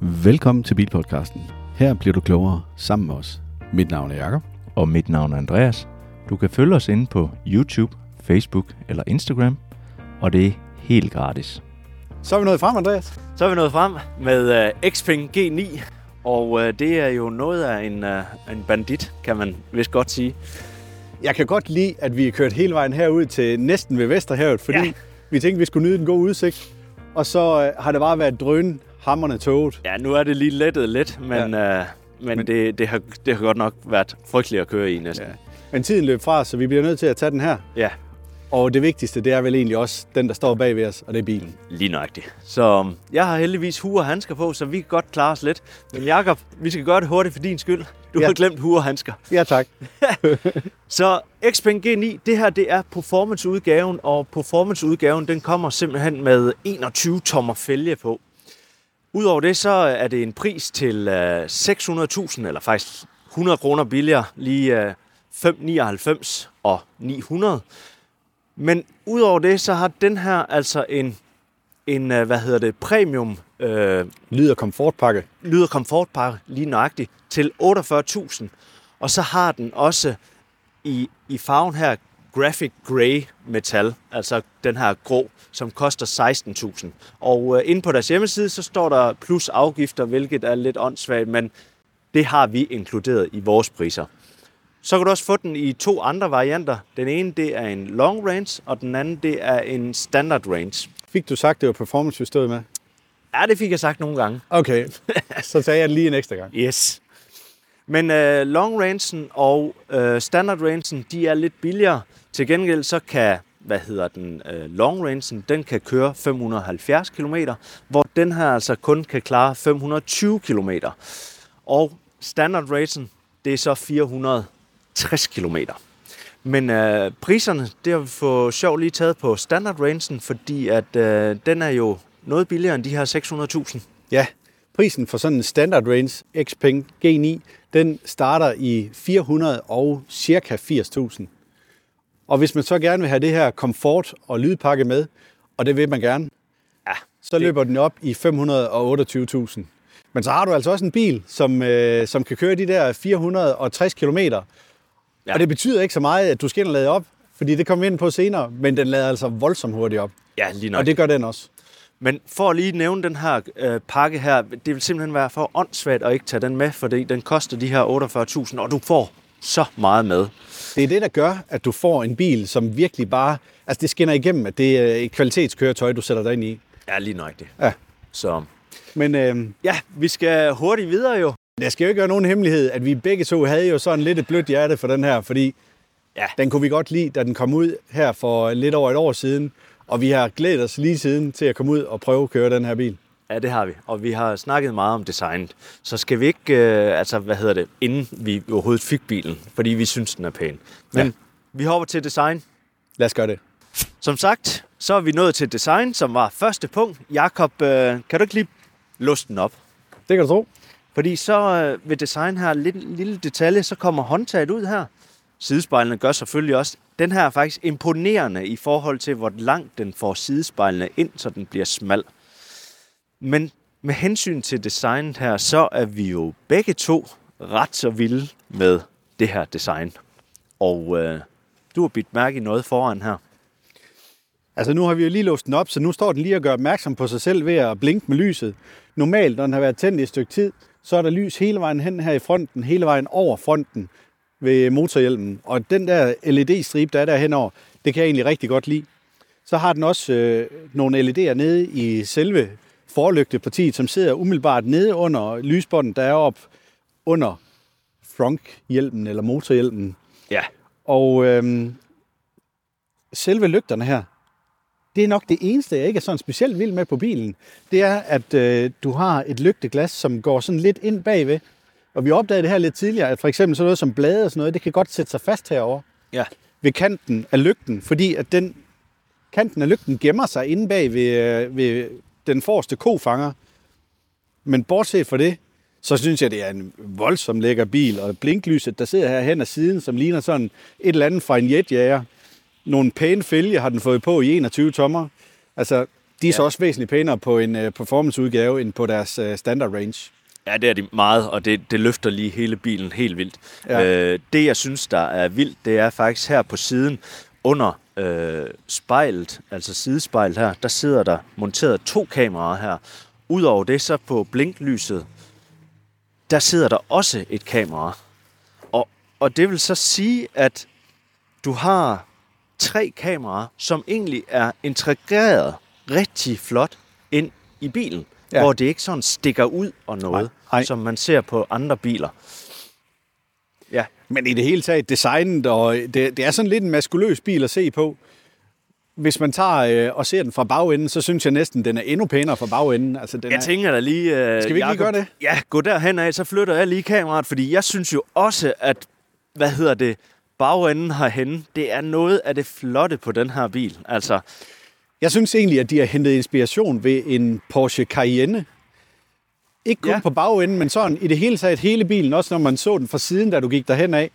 Velkommen til Bilpodcasten. Her bliver du klogere sammen med os. Mit navn er Jakob. Og mit navn er Andreas. Du kan følge os inde på YouTube, Facebook eller Instagram, og det er helt gratis. Så er vi nået frem, Andreas. Så er vi nået frem med uh, Xpeng G9, og uh, det er jo noget af en, uh, en bandit, kan man vist godt sige. Jeg kan godt lide, at vi er kørt hele vejen herud til næsten ved Vesterhavet, fordi Ja. vi tænkte, vi skulle nyde den gode udsigt. Og så uh, har det bare været drøn hammerne toget. Ja, nu er det lige lettet lidt, men, ja. uh, men, Men- det, det, har, det har godt nok været frygteligt at køre i næsten. Ja. Men tiden løb fra, os, så vi bliver nødt til at tage den her. Ja, Og det vigtigste, det er vel egentlig også den, der står bag ved os, og det er bilen. lige nøjagtigt. Så um, jeg har heldigvis hue og handsker på, så vi kan godt klare os lidt. Men Jakob, vi skal gøre det hurtigt for din skyld. Du ja. har glemt hue og handsker. Ja, tak. Så Xpeng G9, det her det er performance-udgaven, og performance-udgaven den kommer simpelthen med 21 tommer fælge på. Udover det, så er det en pris til øh, 600.000, eller faktisk 100 kroner billigere, lige øh, 599 og 900. Men udover det, så har den her altså en, en øh, hvad hedder det, premium øh, Lyd og komfortpakke. lyder komfortpakke lige nøjagtigt til 48.000. Og så har den også i, i farven her graphic grey metal, altså den her grå, som koster 16.000. Og øh, inde på deres hjemmeside, så står der plus afgifter, hvilket er lidt åndssvagt, men det har vi inkluderet i vores priser. Så kan du også få den i to andre varianter. Den ene, det er en long range, og den anden, det er en standard range. Fik du sagt, det var performance, vi stod med? Ja, det fik jeg sagt nogle gange. Okay, så sagde jeg det lige en ekstra gang. Yes. Men øh, long rangen og øh, standard rangen, de er lidt billigere. Til gengæld så kan, hvad hedder den, øh, long rangen, den kan køre 570 km, hvor den her altså kun kan klare 520 km. Og standard rangen, det er så 460 km. Men øh, priserne, det har vi for sjov lige taget på standard rangen, fordi at øh, den er jo noget billigere end de her 600.000. Ja, prisen for sådan en standard range Xpeng G9, den starter i 400 og cirka 80.000. Og hvis man så gerne vil have det her komfort og lydpakke med, og det vil man gerne, Ja, så det- løber den op i 528.000. Men så har du altså også en bil, som, øh, som kan køre de der 460 km. Ja. Og det betyder ikke så meget, at du skal ind og lade op, fordi det kommer vi ind på senere, men den lader altså voldsomt hurtigt op. Ja, lige nok. Og det gør den også. Men for at lige nævne den her øh, pakke her, det vil simpelthen være for åndssvagt at ikke tage den med, fordi den koster de her 48.000, og du får så meget med. Det er det, der gør, at du får en bil, som virkelig bare... Altså, det skinner igennem, at det er et kvalitetskøretøj, du sætter dig ind i. Ja, lige nøjagtigt. Ja. Så Men øh, ja, vi skal hurtigt videre jo. jeg skal jo ikke gøre nogen hemmelighed, at vi begge to havde jo sådan lidt et blødt hjerte for den her, fordi Ja. den kunne vi godt lide, da den kom ud her for lidt over et år siden. Og vi har glædet os lige siden til at komme ud og prøve at køre den her bil. Ja, det har vi. Og vi har snakket meget om designet. Så skal vi ikke, øh, altså hvad hedder det, inden vi overhovedet fik bilen, fordi vi synes, den er pæn. Men Ja. vi hopper til design. Lad os gøre det. Som sagt, så er vi nået til design, som var første punkt. Jakob, øh, kan du ikke lige luste den op? Det kan du tro. Fordi så øh, ved design her, lidt lille detalje, så kommer håndtaget ud her. Sidespejlene gør selvfølgelig også. Den her er faktisk imponerende i forhold til, hvor langt den får sidespejlene ind, så den bliver smal. Men med hensyn til designet her, så er vi jo begge to ret så vilde med det her design. Og øh, du har bidt mærke i noget foran her. Altså nu har vi jo lige låst den op, så nu står den lige og gør opmærksom på sig selv ved at blinke med lyset. Normalt, når den har været tændt i et stykke tid, så er der lys hele vejen hen her i fronten, hele vejen over fronten ved motorhjelmen. Og den der LED-stribe, der er der henover, det kan jeg egentlig rigtig godt lide. Så har den også øh, nogle LED'er nede i selve forlygtepartiet, som sidder umiddelbart nede under lysbåndet, der er op under fronthjelmen eller motorhjelmen. Ja, Og øhm, selve lygterne her, det er nok det eneste, jeg ikke er sådan specielt vild med på bilen. Det er, at øh, du har et lygteglas, som går sådan lidt ind bagved. Og vi opdagede det her lidt tidligere, at for eksempel sådan noget som blade og sådan noget, det kan godt sætte sig fast herover ja, ved kanten af lygten, fordi at den kanten af lygten gemmer sig inde bag ved, øh, ved den forreste kofanger. Men bortset fra det, så synes jeg, det er en voldsom lækker bil, og blinklyset, der sidder her hen ad siden, som ligner sådan et eller andet fra en jetjager. Nogle pæne fælge har den fået på i 21 tommer. Altså, De er ja. så også væsentligt pænere på en uh, performance-udgave end på deres uh, standard range. Ja, det er de meget, og det, det løfter lige hele bilen helt vildt. Ja. Øh, det, jeg synes, der er vildt, det er faktisk her på siden, under øh, spejlet, altså sidespejlet her, der sidder der monteret to kameraer her. Udover det, så på blinklyset, der sidder der også et kamera. Og, og det vil så sige, at du har tre kameraer, som egentlig er integreret rigtig flot ind i bilen. Ja. Hvor det ikke sådan stikker ud og noget, Nej, nej. som man ser på andre biler. Ja, Men i det hele taget, designet, og det, det er sådan lidt en maskuløs bil at se på. Hvis man tager øh, og ser den fra bagenden, så synes jeg næsten, den er endnu pænere fra bagenden. Altså, den jeg er, tænker da lige... Øh, Skal vi ikke lige gøre det? Ja, gå derhen af, så flytter jeg lige kameraet, fordi jeg synes jo også, at, hvad hedder det, bagenden herhenne, det er noget af det flotte på den her bil. Altså, Jeg synes egentlig, at de har hentet inspiration ved en Porsche Cayenne. Ikke kun ja. På bagenden, men sådan i det hele taget hele bilen, også når man så den fra siden, da du gik derhen af.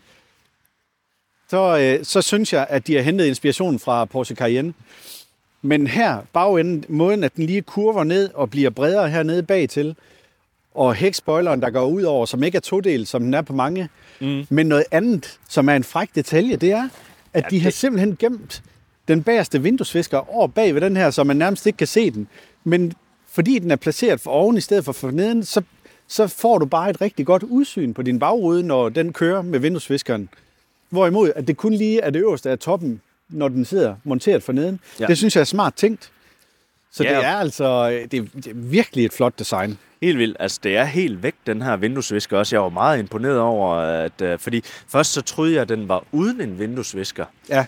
Så, øh, så synes jeg, at de har hentet inspiration fra Porsche Cayenne. Men her, bagenden, måden at den lige kurver ned og bliver bredere hernede bagtil, og hækspoileren, der går ud over, som ikke er todelt, som den er på mange, mm. men noget andet, som er en fræk detalje, det er, at ja, de har det- simpelthen gemt den bagerste vinduesvisker over bag ved den her, så man nærmest ikke kan se den. Men fordi den er placeret for oven i stedet for for neden, så, så får du bare et rigtig godt udsyn på din bagrude, når den kører med vinduesviskeren. Hvorimod, at det kun lige er det øverste af toppen, når den sidder monteret for neden. Ja. Det synes jeg er smart tænkt. Så. Ja. det er altså det er, det er virkelig et flot design. Helt vildt. Altså, det er helt væk, den her vinduesvisker også. Jeg var meget imponeret over, at... Øh, fordi først så troede jeg, at den var uden en vinduesvisker. Ja.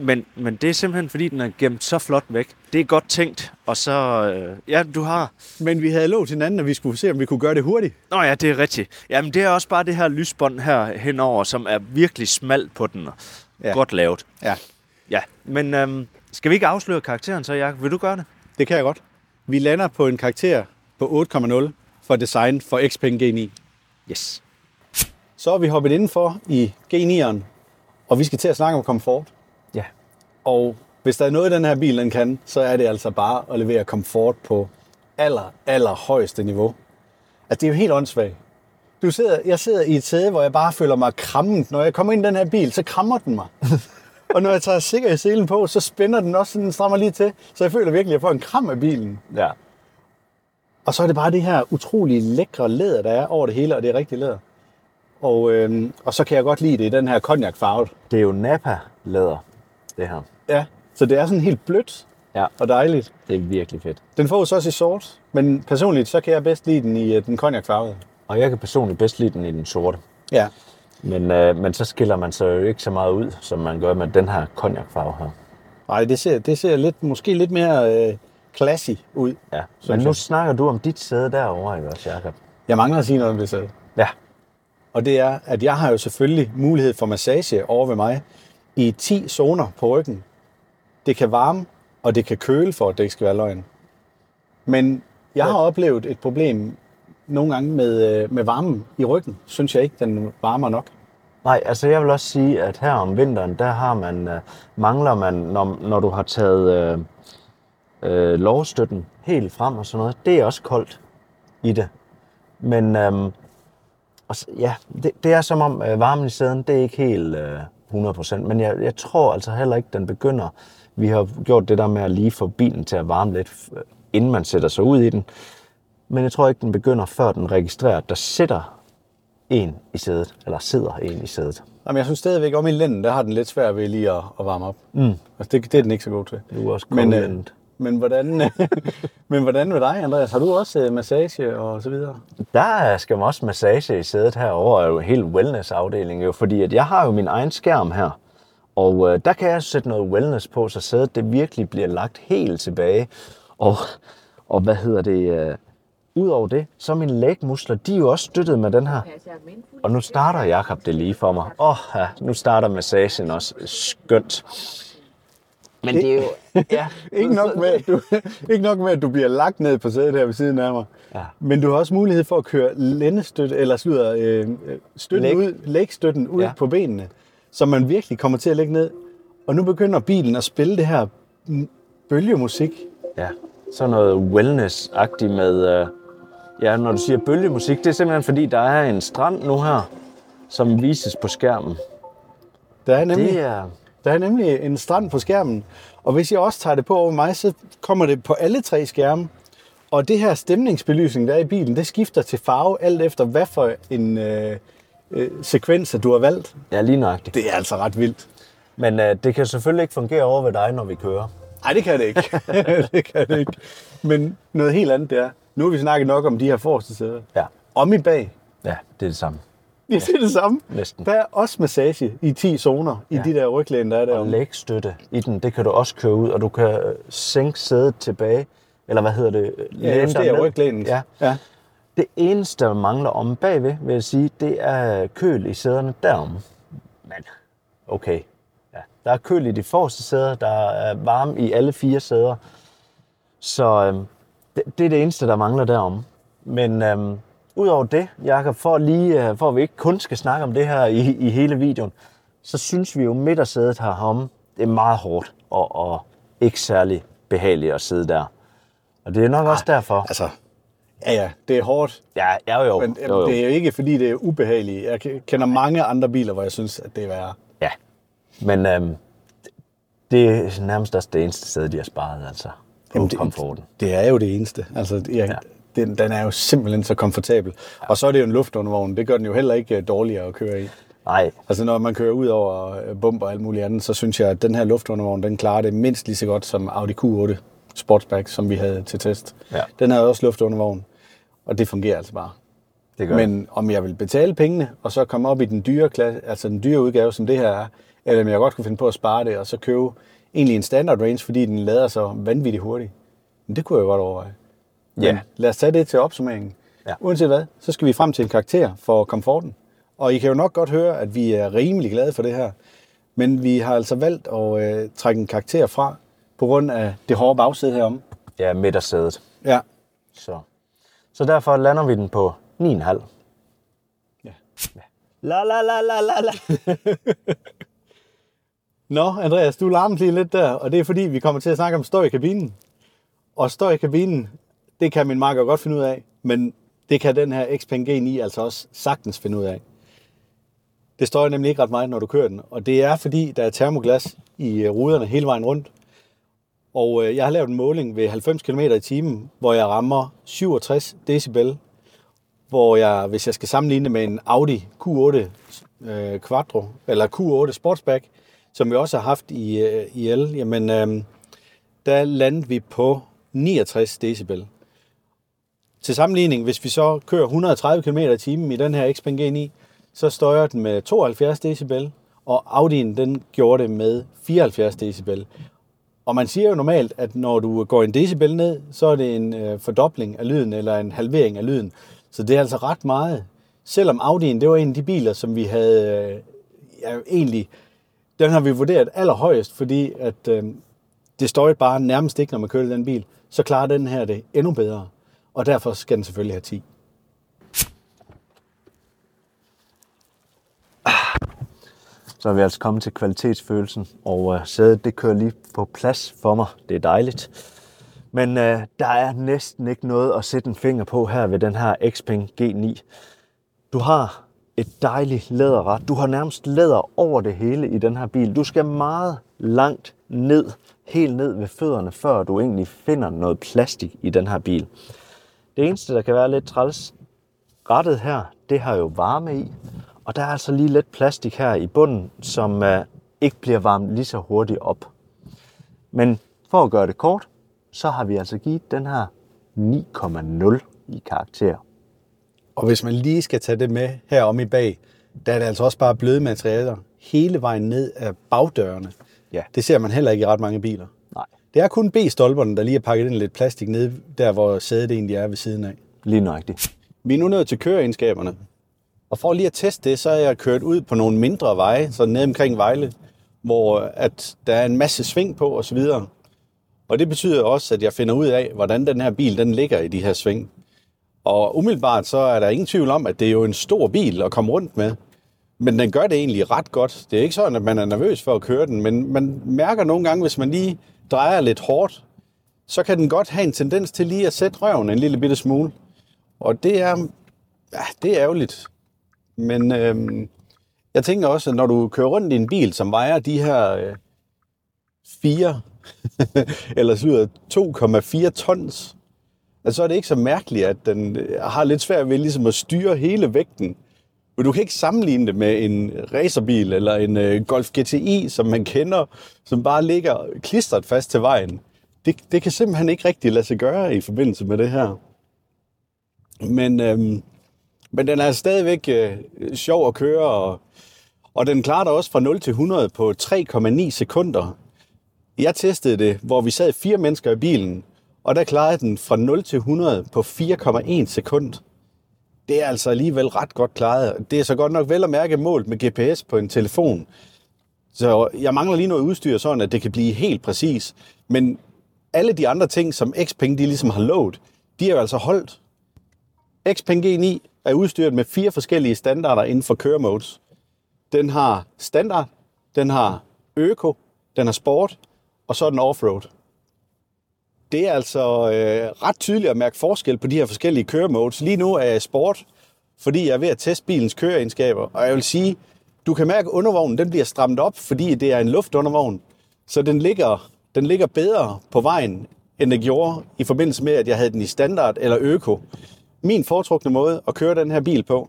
Men, men det er simpelthen, fordi den er gemt så flot væk. Det er godt tænkt. Og så... Øh, ja, du har... Men vi havde lovet hinanden, at vi skulle se, om vi kunne gøre det hurtigt. Nå ja, det er rigtigt. Jamen, det er også bare det her lysbånd her henover, som er virkelig smalt på den. Ja. Godt lavet. Ja, Ja, men øhm, skal vi ikke afsløre karakteren så, Jacob? Vil du gøre det? det kan jeg godt. Vi lander på en karakter på 8,0 for design for Xpeng G9. Yes. Så er vi hoppet indenfor i G9'eren, og vi skal til at snakke om komfort. Og hvis der er noget, den her bil den kan, så er det altså bare at levere komfort på aller, aller højeste niveau. Altså, det er jo helt åndssvagt. Du sidder, jeg sidder i et sæde, hvor jeg bare føler mig krammet. Når jeg kommer ind i den her bil, så krammer den mig. og når jeg tager sikkerhedsselen på, så spænder den også, sådan, den strammer lige til. Så jeg føler virkelig, at jeg får en kram af bilen. Ja. Og så er det bare det her utrolig lækre læder, der er over det hele, og det er rigtig læder. Og, øhm, og så kan jeg godt lide det i den her cognac-farve. Det er jo Napa-læder, det her. Ja, så det er sådan helt blødt Ja, og dejligt. det er virkelig fedt. Den får så også i sort, men personligt så kan jeg bedst lide den i øh, den cognac-farvede. Og jeg kan personligt bedst lide den i den sorte. Ja. Men, øh, men så skiller man sig jo ikke så meget ud, som man gør med den her cognac-farve her. Nej, det ser, det ser lidt, måske lidt mere øh, classy ud. Ja. Men nu jeg. snakker du om dit sæde derovre, ikke også, Jacob? Jeg mangler at sige noget om det sæde. Ja. Og det er, at jeg har jo selvfølgelig mulighed for massage over ved mig i 10 zoner på ryggen. Det kan varme, og det kan køle, for at det ikke skal være løgn. Men jeg har oplevet et problem nogle gange med, øh, med varmen i ryggen. Synes jeg ikke, den varmer nok. Nej, altså jeg vil også sige, at her om vinteren, der har man, øh, mangler man, når, når du har taget øh, øh, lovstøtten helt frem og sådan noget, det er også koldt i det. Men øh, s- ja, det, det er som om øh, varmen i sæden, det er ikke helt øh, 100%, men jeg, jeg tror altså heller ikke, den begynder. Vi har gjort det der med at lige få bilen til at varme lidt, øh, inden man sætter sig ud i den. Men jeg tror ikke, den begynder, før den registrerer, at der sidder en i sædet, eller sidder en i sædet. Jamen, jeg synes stadigvæk, om i lænden, der har den lidt svært ved lige at, at varme op. Mm. Altså, det, det er den ikke så god til. Du er også Men, øh, men, hvordan, men hvordan med dig, Andreas? Har du også øh, massage og så videre? Der skal man også massage i sædet herovre, er jo helt wellness-afdeling, jo, fordi at jeg har jo min egen skærm her. Og øh, der kan jeg sætte noget wellness på, så sædet det virkelig bliver lagt helt tilbage. Og, og hvad hedder det? Øh, Udover det, så er mine lægmuskler, de er jo også støttet med den her. Og nu starter Jakob det lige for mig. Åh, oh, ja, nu starter massagen også. Skønt. Men det er jo... Ja, Ikke nok, med, at du, ikke nok med, at du bliver lagt ned på sædet her ved siden af mig. Ja. Men du har også mulighed for at køre lændestøtte, eller slutter, øh, støtten Læg. ud, lægstøtten ud Ja. på benene, så man virkelig kommer til at lægge ned. Og nu begynder bilen at spille det her bølgemusik. ja. sådan noget wellness-agtigt med, øh, ja, når du siger bølgemusik, det er simpelthen fordi, der er en strand nu her, som vises på skærmen. Der er nemlig, Det er, der er nemlig en strand på skærmen, og hvis jeg også tager det på over mig, så kommer det på alle tre skærme. Og det her stemningsbelysning, der er i bilen, det skifter til farve alt efter, hvad for en øh, øh, sekvens, du har valgt. ja, lige nøjagtigt. Det er altså ret vildt. Men øh, det kan selvfølgelig ikke fungere over ved dig, når vi kører. Nej, det kan det ikke. det kan det ikke. Men noget helt andet det er, nu har vi snakket nok om de her forreste sæder. Ja, Om i bag, ja det er det samme. Ja, det er det samme. Næsten. Der er også massage i 10 zoner i Ja. de der ryglæn, der er Og derom. lægstøtte i den, det kan du også køre ud, og du kan øh, sænke sædet tilbage, eller hvad hedder det? Ja, dig justere ned. ryglænet. Ja. ja. Det eneste, der mangler om bagved, vil jeg sige, det er køl i sæderne derom. Men okay. Ja. Der er køl i de forreste sæder, der er varme i alle fire sæder. Så øhm, det, det er det eneste, der mangler derom. Men øhm, udover det, Jakob, for, lige, øh, for at vi ikke kun skal snakke om det her i, i hele videoen, så synes vi jo midtersædet herom, det er meget hårdt og, og ikke særlig behageligt at sidde der. Og det er nok også derfor. Altså, ja, ja, det er hårdt, Ja, ja jo, men jo, jo. det er jo ikke, fordi det er ubehageligt. Jeg ke- kender mange andre biler, hvor jeg synes, at det er værre. Ja, men øhm, det er nærmest også det eneste sted, de har sparet, altså. På Jamen, det- komforten. Det er jo det eneste. Altså, jeg, ja. Den, den er jo simpelthen så komfortabel. Ja. Og så er det jo en luftundervogn. Det gør den jo heller ikke øh, dårligere at køre i. Nej, Altså når man kører ud over øh, bomber og alt muligt andet, så synes jeg, at den her luftundervogn, den klarer det mindst lige så godt som Audi Q8 Sportsback, som vi havde til test. Ja. Den havde også luftundervogn, og det fungerer altså bare. det gør. Men om jeg vil betale pengene, og så komme op i den dyre, klasse, altså den dyre udgave, som det her er, eller om jeg godt kunne finde på at spare det, og så købe egentlig en standard range, fordi den lader så vanvittigt hurtigt. Men det kunne jeg godt overveje. Men Ja. lad os tage det til opsummeringen. Ja. Uanset hvad, så skal vi frem til en karakter for komforten. Og I kan jo nok godt høre, at vi er rimelig glade for det her. Men vi har altså valgt at øh, trække en karakter fra, på grund af det hårde bagsæde herom. Ja, midtersædet. Ja. Så. så derfor lander vi den på 9,5. Ja. La la la la la la. Nå, Andreas, du larmer lige lidt der, og det er fordi, vi kommer til at snakke om støj i kabinen. Og støj i kabinen, det kan min marker godt finde ud af, men det kan den her Xpeng G9 altså også sagtens finde ud af. Det støjer nemlig ikke ret meget, når du kører den, og det er fordi, der er termoglas i øh, ruderne hele vejen rundt. Og øh, jeg har lavet en måling ved 90 km i timen, hvor jeg rammer 67 decibel, hvor jeg, hvis jeg skal sammenligne det med en Audi Q8 øh, Quattro, eller Q8 Sportsback, som vi også har haft i, øh, i el, jamen, øh, der landede vi på 69 decibel. Til sammenligning, hvis vi så kører 130 km i timen i den her Xpeng G9, så støjer den med 72 decibel, og Audi'en den gjorde det med 74 decibel. Og man siger jo normalt, at når du går en decibel ned, så er det en øh, fordobling af lyden, eller en halvering af lyden. Så det er altså ret meget. Selvom Audi'en, det var en af de biler, som vi havde øh, ja, egentlig, den har vi vurderet allerhøjest, fordi at øh, det støjede bare nærmest ikke, når man kørte den bil. Så klarer den her det endnu bedre. Og derfor skal den selvfølgelig have 10. Så er vi altså kommet til kvalitetsfølelsen, og øh, sædet det kører lige på plads for mig. Det er dejligt. Men øh, der er næsten ikke noget at sætte en finger på her ved den her Xpeng G9. Du har et dejligt læderret. Du har nærmest læder over det hele i den her bil. Du skal meget langt ned, helt ned ved fødderne, før du egentlig finder noget plastik i den her bil. Det eneste, der kan være lidt træls, rettet her, det har jo varme i. Og der er altså lige lidt plastik her i bunden, som øh, ikke bliver varmet lige så hurtigt op. Men for at gøre det kort, så har vi altså givet den her 9,0 i karakter. Og hvis man lige skal tage det med herom i bag, der er det altså også bare bløde materialer hele vejen ned af bagdørene. Ja. Det ser man heller ikke i ret mange biler. Det er kun B-stolperne, der lige er pakket ind lidt plastik ned, der hvor sædet egentlig er ved siden af. lige nøjagtigt. Vi er nu nået til køreegenskaberne. Og for lige at teste det, så er jeg kørt ud på nogle mindre veje, så ned omkring Vejle, hvor at der er en masse sving på osv. Og det betyder også, at jeg finder ud af, hvordan den her bil den ligger i de her sving. Og umiddelbart så er der ingen tvivl om, at det er jo en stor bil at komme rundt med. Men den gør det egentlig ret godt. Det er ikke sådan, at man er nervøs for at køre den, men man mærker nogle gange, hvis man lige drejer lidt hårdt, så kan den godt have en tendens til lige at sætte røven en lille bitte smule. Og det er, ja, det er ærgerligt. Men øhm, jeg tænker også, at når du kører rundt i en bil, som vejer de her øh, 4, eller 2,4 tons, altså, så er det ikke så mærkeligt, at den øh, har lidt svært ved ligesom at styre hele vægten. Men du kan ikke sammenligne det med en racerbil eller en øh, Golf GTI, som man kender, som bare ligger klistret fast til vejen. Det, det kan simpelthen ikke rigtig lade sig gøre i forbindelse med det her. Men, øhm, men den er stadigvæk øh, sjov at køre, og, og den klarer dig også fra 0 til 100 på 3,9 sekunder. Jeg testede det, hvor vi sad fire mennesker i bilen, og der klarede den fra 0 til 100 på 4,1 sekund. Det er altså alligevel ret godt klaret. Det er så godt nok vel at mærke målt med GPS på en telefon. Så jeg mangler lige noget udstyr, sådan at det kan blive helt præcis. Men alle de andre ting, som Xpeng de ligesom har lovet, de er jo altså holdt. Xpeng G9 er udstyret med fire forskellige standarder inden for køremodes. Den har standard, den har øko, den har sport, og så er den offroad. Det er altså øh, ret tydeligt at mærke forskel på de her forskellige køremodes. Lige nu er jeg sport, fordi jeg er ved at teste bilens køreegenskaber, og jeg vil sige, du kan mærke, at undervognen den bliver strammet op, fordi det er en luftundervogn. Så den ligger, den ligger bedre på vejen, end det gjorde i forbindelse med, at jeg havde den i standard eller øko. Min foretrukne måde at køre den her bil på,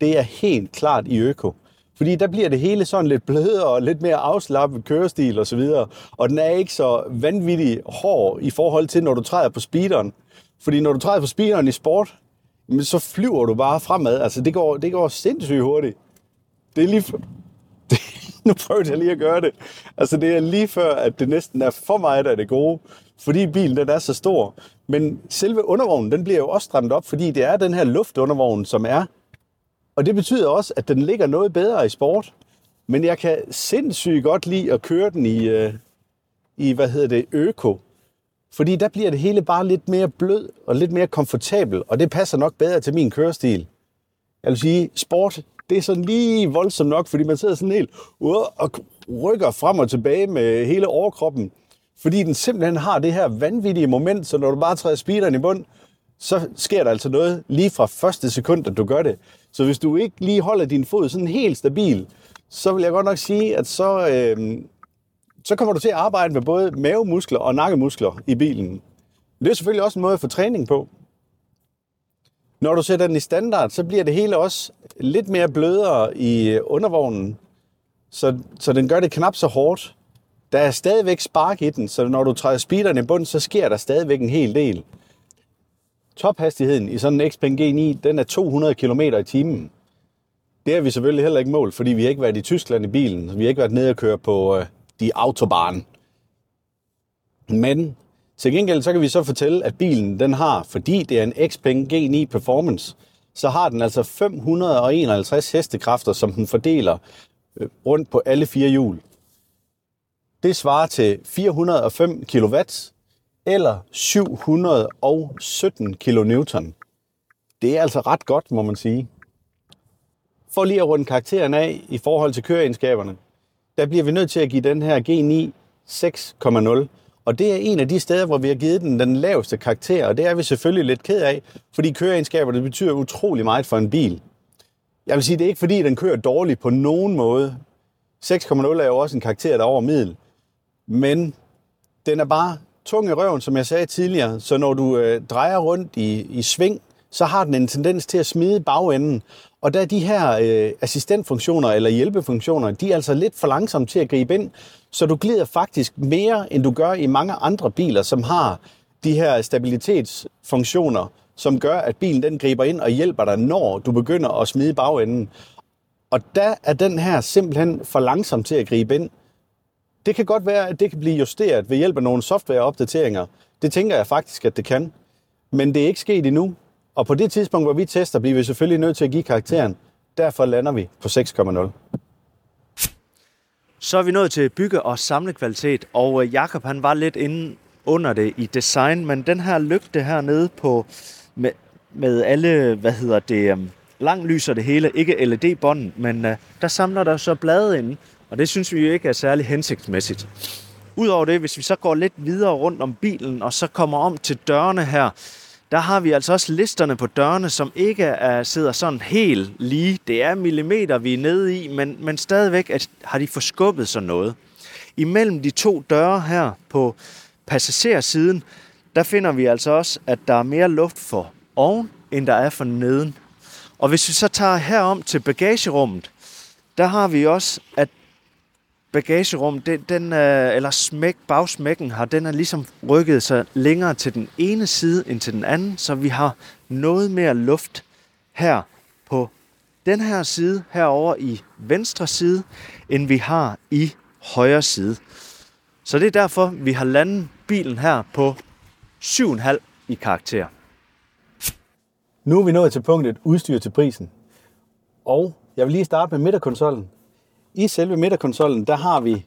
det er helt klart i øko. Fordi der bliver det hele sådan lidt blødere og lidt mere afslappet kørestil og så videre. Og den er ikke så vanvittig hård i forhold til, når du træder på speederen. Fordi når du træder på speederen i sport, så flyver du bare fremad. Altså det går, det går sindssygt hurtigt. Det er lige for... Det, nu prøver jeg lige at gøre det. Altså det er lige før, at det næsten er for meget af det gode. Fordi bilen den er så stor. Men selve undervognen, den bliver jo også strammet op, fordi det er den her luftundervogn, som er og det betyder også, at den ligger noget bedre i sport. Men jeg kan sindssygt godt lide at køre den i, øh, i hvad hedder det, øko. Fordi der bliver det hele bare lidt mere blød og lidt mere komfortabel, og det passer nok bedre til min kørestil. Jeg vil sige, sport, det er sådan lige voldsomt nok, fordi man sidder sådan helt uh, og rykker frem og tilbage med hele overkroppen. Fordi den simpelthen har det her vanvittige moment, så når du bare træder speederen i bund, så sker der altså noget lige fra første sekund, at du gør det. Så hvis du ikke lige holder din fod sådan helt stabil, så vil jeg godt nok sige, at så, øh, så kommer du til at arbejde med både mavemuskler og nakkemuskler i bilen. Det er selvfølgelig også en måde at få træning på. Når du sætter den i standard, så bliver det hele også lidt mere blødere i øh, undervognen, så, så den gør det knap så hårdt. Der er stadigvæk spark i den, så når du træder speederen i bund, så sker der stadigvæk en hel del tophastigheden i sådan en Xpeng G9, den er 200 km i timen. Det er vi selvfølgelig heller ikke mål, fordi vi har ikke været i Tyskland i bilen. Vi har ikke været nede og køre på øh, de autobahn. Men til gengæld så kan vi så fortælle, at bilen den har, fordi det er en Xpeng G9 Performance, så har den altså 551 hestekræfter, som den fordeler øh, rundt på alle fire hjul. Det svarer til 405 kW, eller 717 kN. Det er altså ret godt, må man sige. For lige at runde karakteren af i forhold til køreegenskaberne, der bliver vi nødt til at give den her G9 6,0. Og det er en af de steder, hvor vi har givet den den laveste karakter, og det er vi selvfølgelig lidt ked af, fordi køreegenskaberne betyder utrolig meget for en bil. Jeg vil sige, det er ikke fordi, den kører dårligt på nogen måde. 6,0 er jo også en karakter, der er over middel. Men den er bare tung i røven, som jeg sagde tidligere, så når du øh, drejer rundt i, i sving, så har den en tendens til at smide bagenden. Og der er de her øh, assistentfunktioner eller hjælpefunktioner, de er altså lidt for langsomme til at gribe ind, så du glider faktisk mere, end du gør i mange andre biler, som har de her stabilitetsfunktioner, som gør, at bilen den griber ind og hjælper dig, når du begynder at smide bagenden. Og der er den her simpelthen for langsom til at gribe ind. Det kan godt være, at det kan blive justeret ved hjælp af nogle softwareopdateringer. Det tænker jeg faktisk, at det kan. Men det er ikke sket endnu. Og på det tidspunkt, hvor vi tester, bliver vi selvfølgelig nødt til at give karakteren. Derfor lander vi på 6,0. Så er vi nået til bygge- og samlekvalitet, og øh, Jakob han var lidt inde under det i design, men den her lygte her nede på med, med alle, hvad hedder det, um, lang lyser det hele, ikke LED-bånden, men øh, der samler der så blade ind, og det synes vi jo ikke er særlig hensigtsmæssigt. Udover det, hvis vi så går lidt videre rundt om bilen, og så kommer om til dørene her, der har vi altså også listerne på dørene, som ikke er, sidder sådan helt lige. Det er millimeter, vi er nede i, men, men stadigvæk at, har de forskubbet sig noget. Imellem de to døre her på passagersiden, der finder vi altså også, at der er mere luft for oven, end der er for neden. Og hvis vi så tager herom til bagagerummet, der har vi også, at bagagerum, den, den øh, eller smæk, bagsmækken har, den er ligesom rykket sig længere til den ene side end til den anden, så vi har noget mere luft her på den her side, herover i venstre side, end vi har i højre side. Så det er derfor, vi har landet bilen her på 7,5 i karakter. Nu er vi nået til punktet udstyr til prisen. Og jeg vil lige starte med midterkonsollen. I selve midterkonsollen, der har vi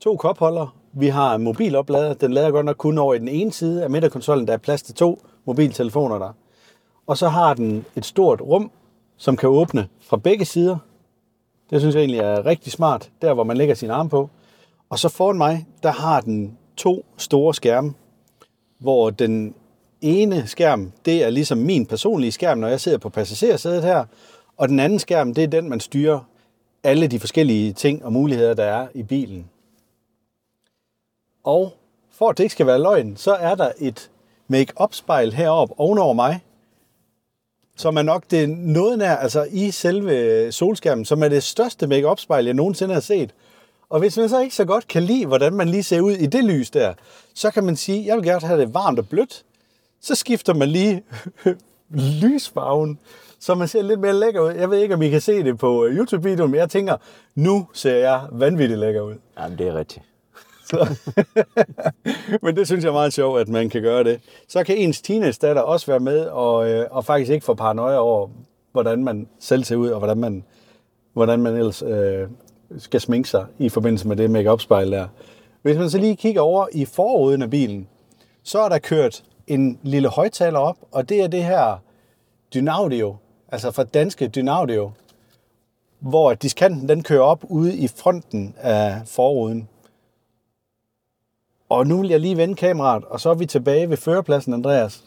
to kopholder. Vi har en mobiloplader. Den lader godt nok kun over i den ene side af midterkonsollen. Der er plads til to mobiltelefoner der. Og så har den et stort rum, som kan åbne fra begge sider. Det synes jeg egentlig er rigtig smart, der hvor man lægger sin arm på. Og så foran mig, der har den to store skærme, hvor den ene skærm, det er ligesom min personlige skærm, når jeg sidder på passagersædet her, og den anden skærm, det er den, man styrer alle de forskellige ting og muligheder, der er i bilen. Og for at det ikke skal være løgn, så er der et make-up spejl heroppe ovenover mig, som er nok det noget nær, altså i selve solskærmen, som er det største make-up spejl, jeg nogensinde har set. Og hvis man så ikke så godt kan lide, hvordan man lige ser ud i det lys der, så kan man sige, jeg vil gerne have det varmt og blødt. Så skifter man lige lysfarven, så man ser lidt mere lækker ud. Jeg ved ikke, om I kan se det på YouTube-videoen, men jeg tænker, nu ser jeg vanvittigt lækker ud. Jamen, det er rigtigt. Så. Men det synes jeg er meget sjovt, at man kan gøre det. Så kan ens teenage-datter også være med og, øh, og faktisk ikke få paranoia over, hvordan man selv ser ud, og hvordan man, hvordan man ellers øh, skal sminke sig i forbindelse med det make spejl der. Hvis man så lige kigger over i forruden af bilen, så er der kørt en lille højtaler op, og det er det her Dynaudio, altså fra danske Dynaudio, hvor diskanten den kører op ude i fronten af forruden. Og nu vil jeg lige vende kameraet, og så er vi tilbage ved førerpladsen, Andreas.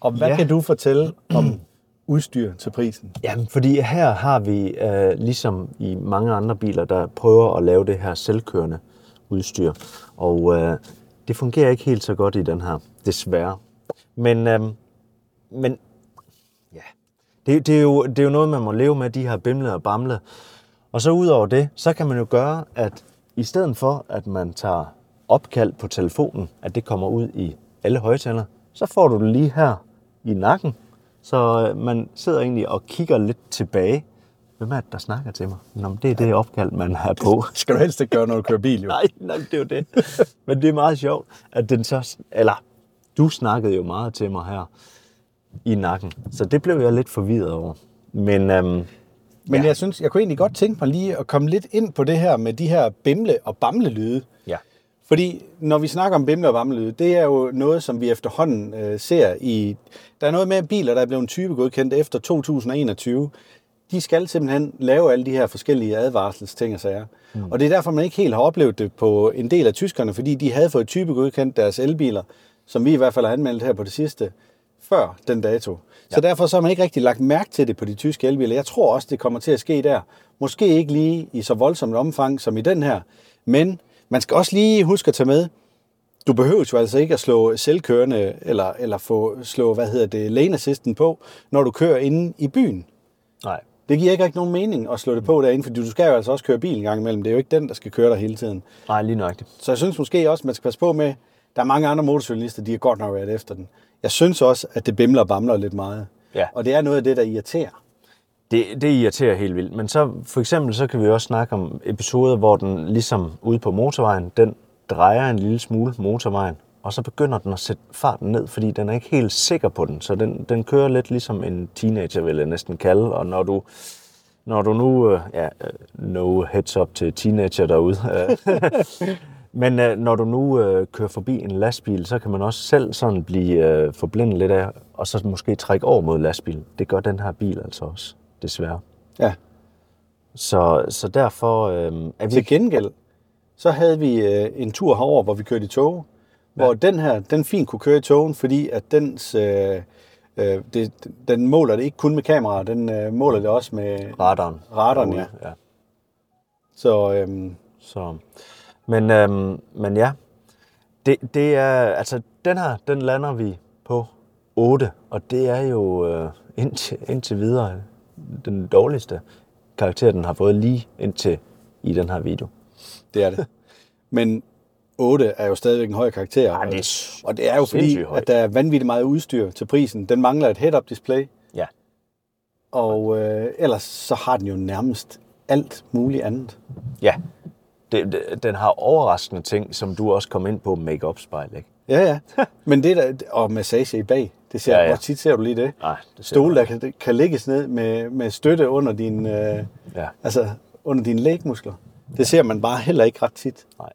Og hvad ja. Kan du fortælle om udstyr til prisen? Jamen, fordi her har vi, øh, ligesom i mange andre biler, der prøver at lave det her selvkørende udstyr. Og øh, det fungerer ikke helt så godt i den her, desværre. Men, øh, men det, det, er jo, det er jo noget, man må leve med, de her bimle og bamle. Og så udover det, så kan man jo gøre, at i stedet for, at man tager opkald på telefonen, at det kommer ud i alle højtaler, så får du det lige her i nakken, så øh, man sidder egentlig og kigger lidt tilbage. Hvem er det, der snakker til mig? Nå, men det er det opkald, man har på. Skal du helst ikke gøre, når du kører bil, jo? nej, nej, det er jo det. Men det er meget sjovt, at den så... Eller, du snakkede jo meget til mig her i nakken, så det blev jeg lidt forvirret over. Men øhm, Men Ja. jeg synes, jeg kunne egentlig godt tænke mig lige at komme lidt ind på det her med de her bimle- og bamle-lyde. ja, Fordi når vi snakker om bimle- og bamlelyde, det er jo noget, som vi efterhånden øh, ser i... Der er noget med biler, der er blevet typegodkendt efter 2021. De skal simpelthen lave alle de her forskellige advarselsting og sager. Mm. Og det er derfor, man ikke helt har oplevet det på en del af tyskerne, fordi de havde fået typegodkendt deres elbiler, som vi i hvert fald har anmeldt her på det sidste, før den dato. Ja. Så derfor så har man ikke rigtig lagt mærke til det på de tyske elbiler. Jeg tror også, det kommer til at ske der. Måske ikke lige i så voldsomt omfang som i den her, men man skal også lige huske at tage med, du behøver jo altså ikke at slå selvkørende, eller, eller få slå, hvad hedder det, lane assisten på, når du kører inde i byen. nej. Det giver ikke rigtig nogen mening at slå det på derinde, fordi du skal jo altså også køre bil en gang imellem. Det er jo ikke den, der skal køre dig hele tiden. Nej, lige nøjagtigt. Så jeg synes måske også, man skal passe på med, der er mange andre motorcyklister, de har godt nok været efter den. Jeg synes også, at det bimler og bamler lidt meget. Ja. Og det er noget af det, der irriterer. Det, det irriterer helt vildt. Men så for eksempel, så kan vi også snakke om episoder, hvor den ligesom ude på motorvejen, den drejer en lille smule motorvejen, og så begynder den at sætte farten ned, fordi den er ikke helt sikker på den. Så den, den kører lidt ligesom en teenager, vil jeg næsten kalde. Og når du, når du nu, øh, ja, øh, no heads up til teenager derude, øh, men øh, når du nu øh, kører forbi en lastbil, så kan man også selv sådan blive øh, forblindet lidt af, og så måske trække over mod lastbilen. Det gør den her bil altså også, desværre. Ja. Så, så derfor øh, er vi Til gengæld, så havde vi øh, en tur herover, hvor vi kørte i tog, ja. hvor den her, den fint kunne køre i togen, fordi at dens, øh, øh, det, den måler det ikke kun med kameraer, den øh, måler det også med Radaren. radaren, ja. ja. Så øhm, Så, men, øhm, men ja, det, det er, altså den her, den lander vi på 8, og det er jo øh, indtil, indtil videre den dårligste karakter, den har fået lige indtil i den her video. det er det. Men 8 er jo stadigvæk en høj karakter. Ej, det er og- det er jo fordi, højt. at der er vanvittigt meget udstyr til prisen. Den mangler et head-up display, Ja, og øh, ellers så har den jo nærmest alt muligt andet. ja. Det, den har overraskende ting, som du også kom ind på, make-up spejl, ikke? Ja, ja. Men det der, og massage i bag, det ser Ja, ja, ja. ja. Hvor tit ser du lige det? Nej, det ser Stole, der kan, kan lægges ned med, med støtte under din, øh, Ja, altså under dine lægmuskler. Det ser man bare heller ikke ret tit. nej.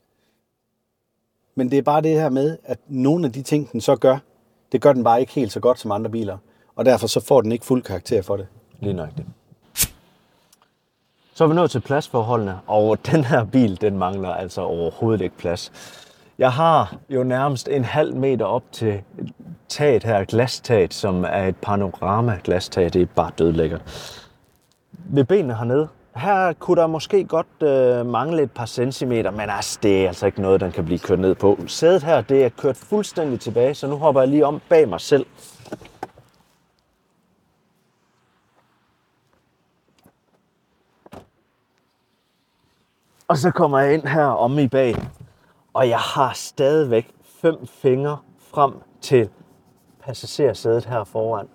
Men det er bare det her med, at nogle af de ting, den så gør, det gør den bare ikke helt så godt som andre biler. Og derfor så får den ikke fuld karakter for det. Lige nok det. Så er vi nået til pladsforholdene, og den her bil, den mangler altså overhovedet ikke plads. Jeg har jo nærmest en halv meter op til taget her, glastaget, som er et panorama-glastag. Det er bare dødlækkert. Ved benene hernede, her kunne der måske godt øh, mangle et par centimeter, men altså, det er altså ikke noget, den kan blive kørt ned på. Sædet her, det er kørt fuldstændig tilbage, så nu hopper jeg lige om bag mig selv. Og så kommer jeg ind her om i bag, og jeg har stadigvæk fem fingre frem til passagersædet her foran.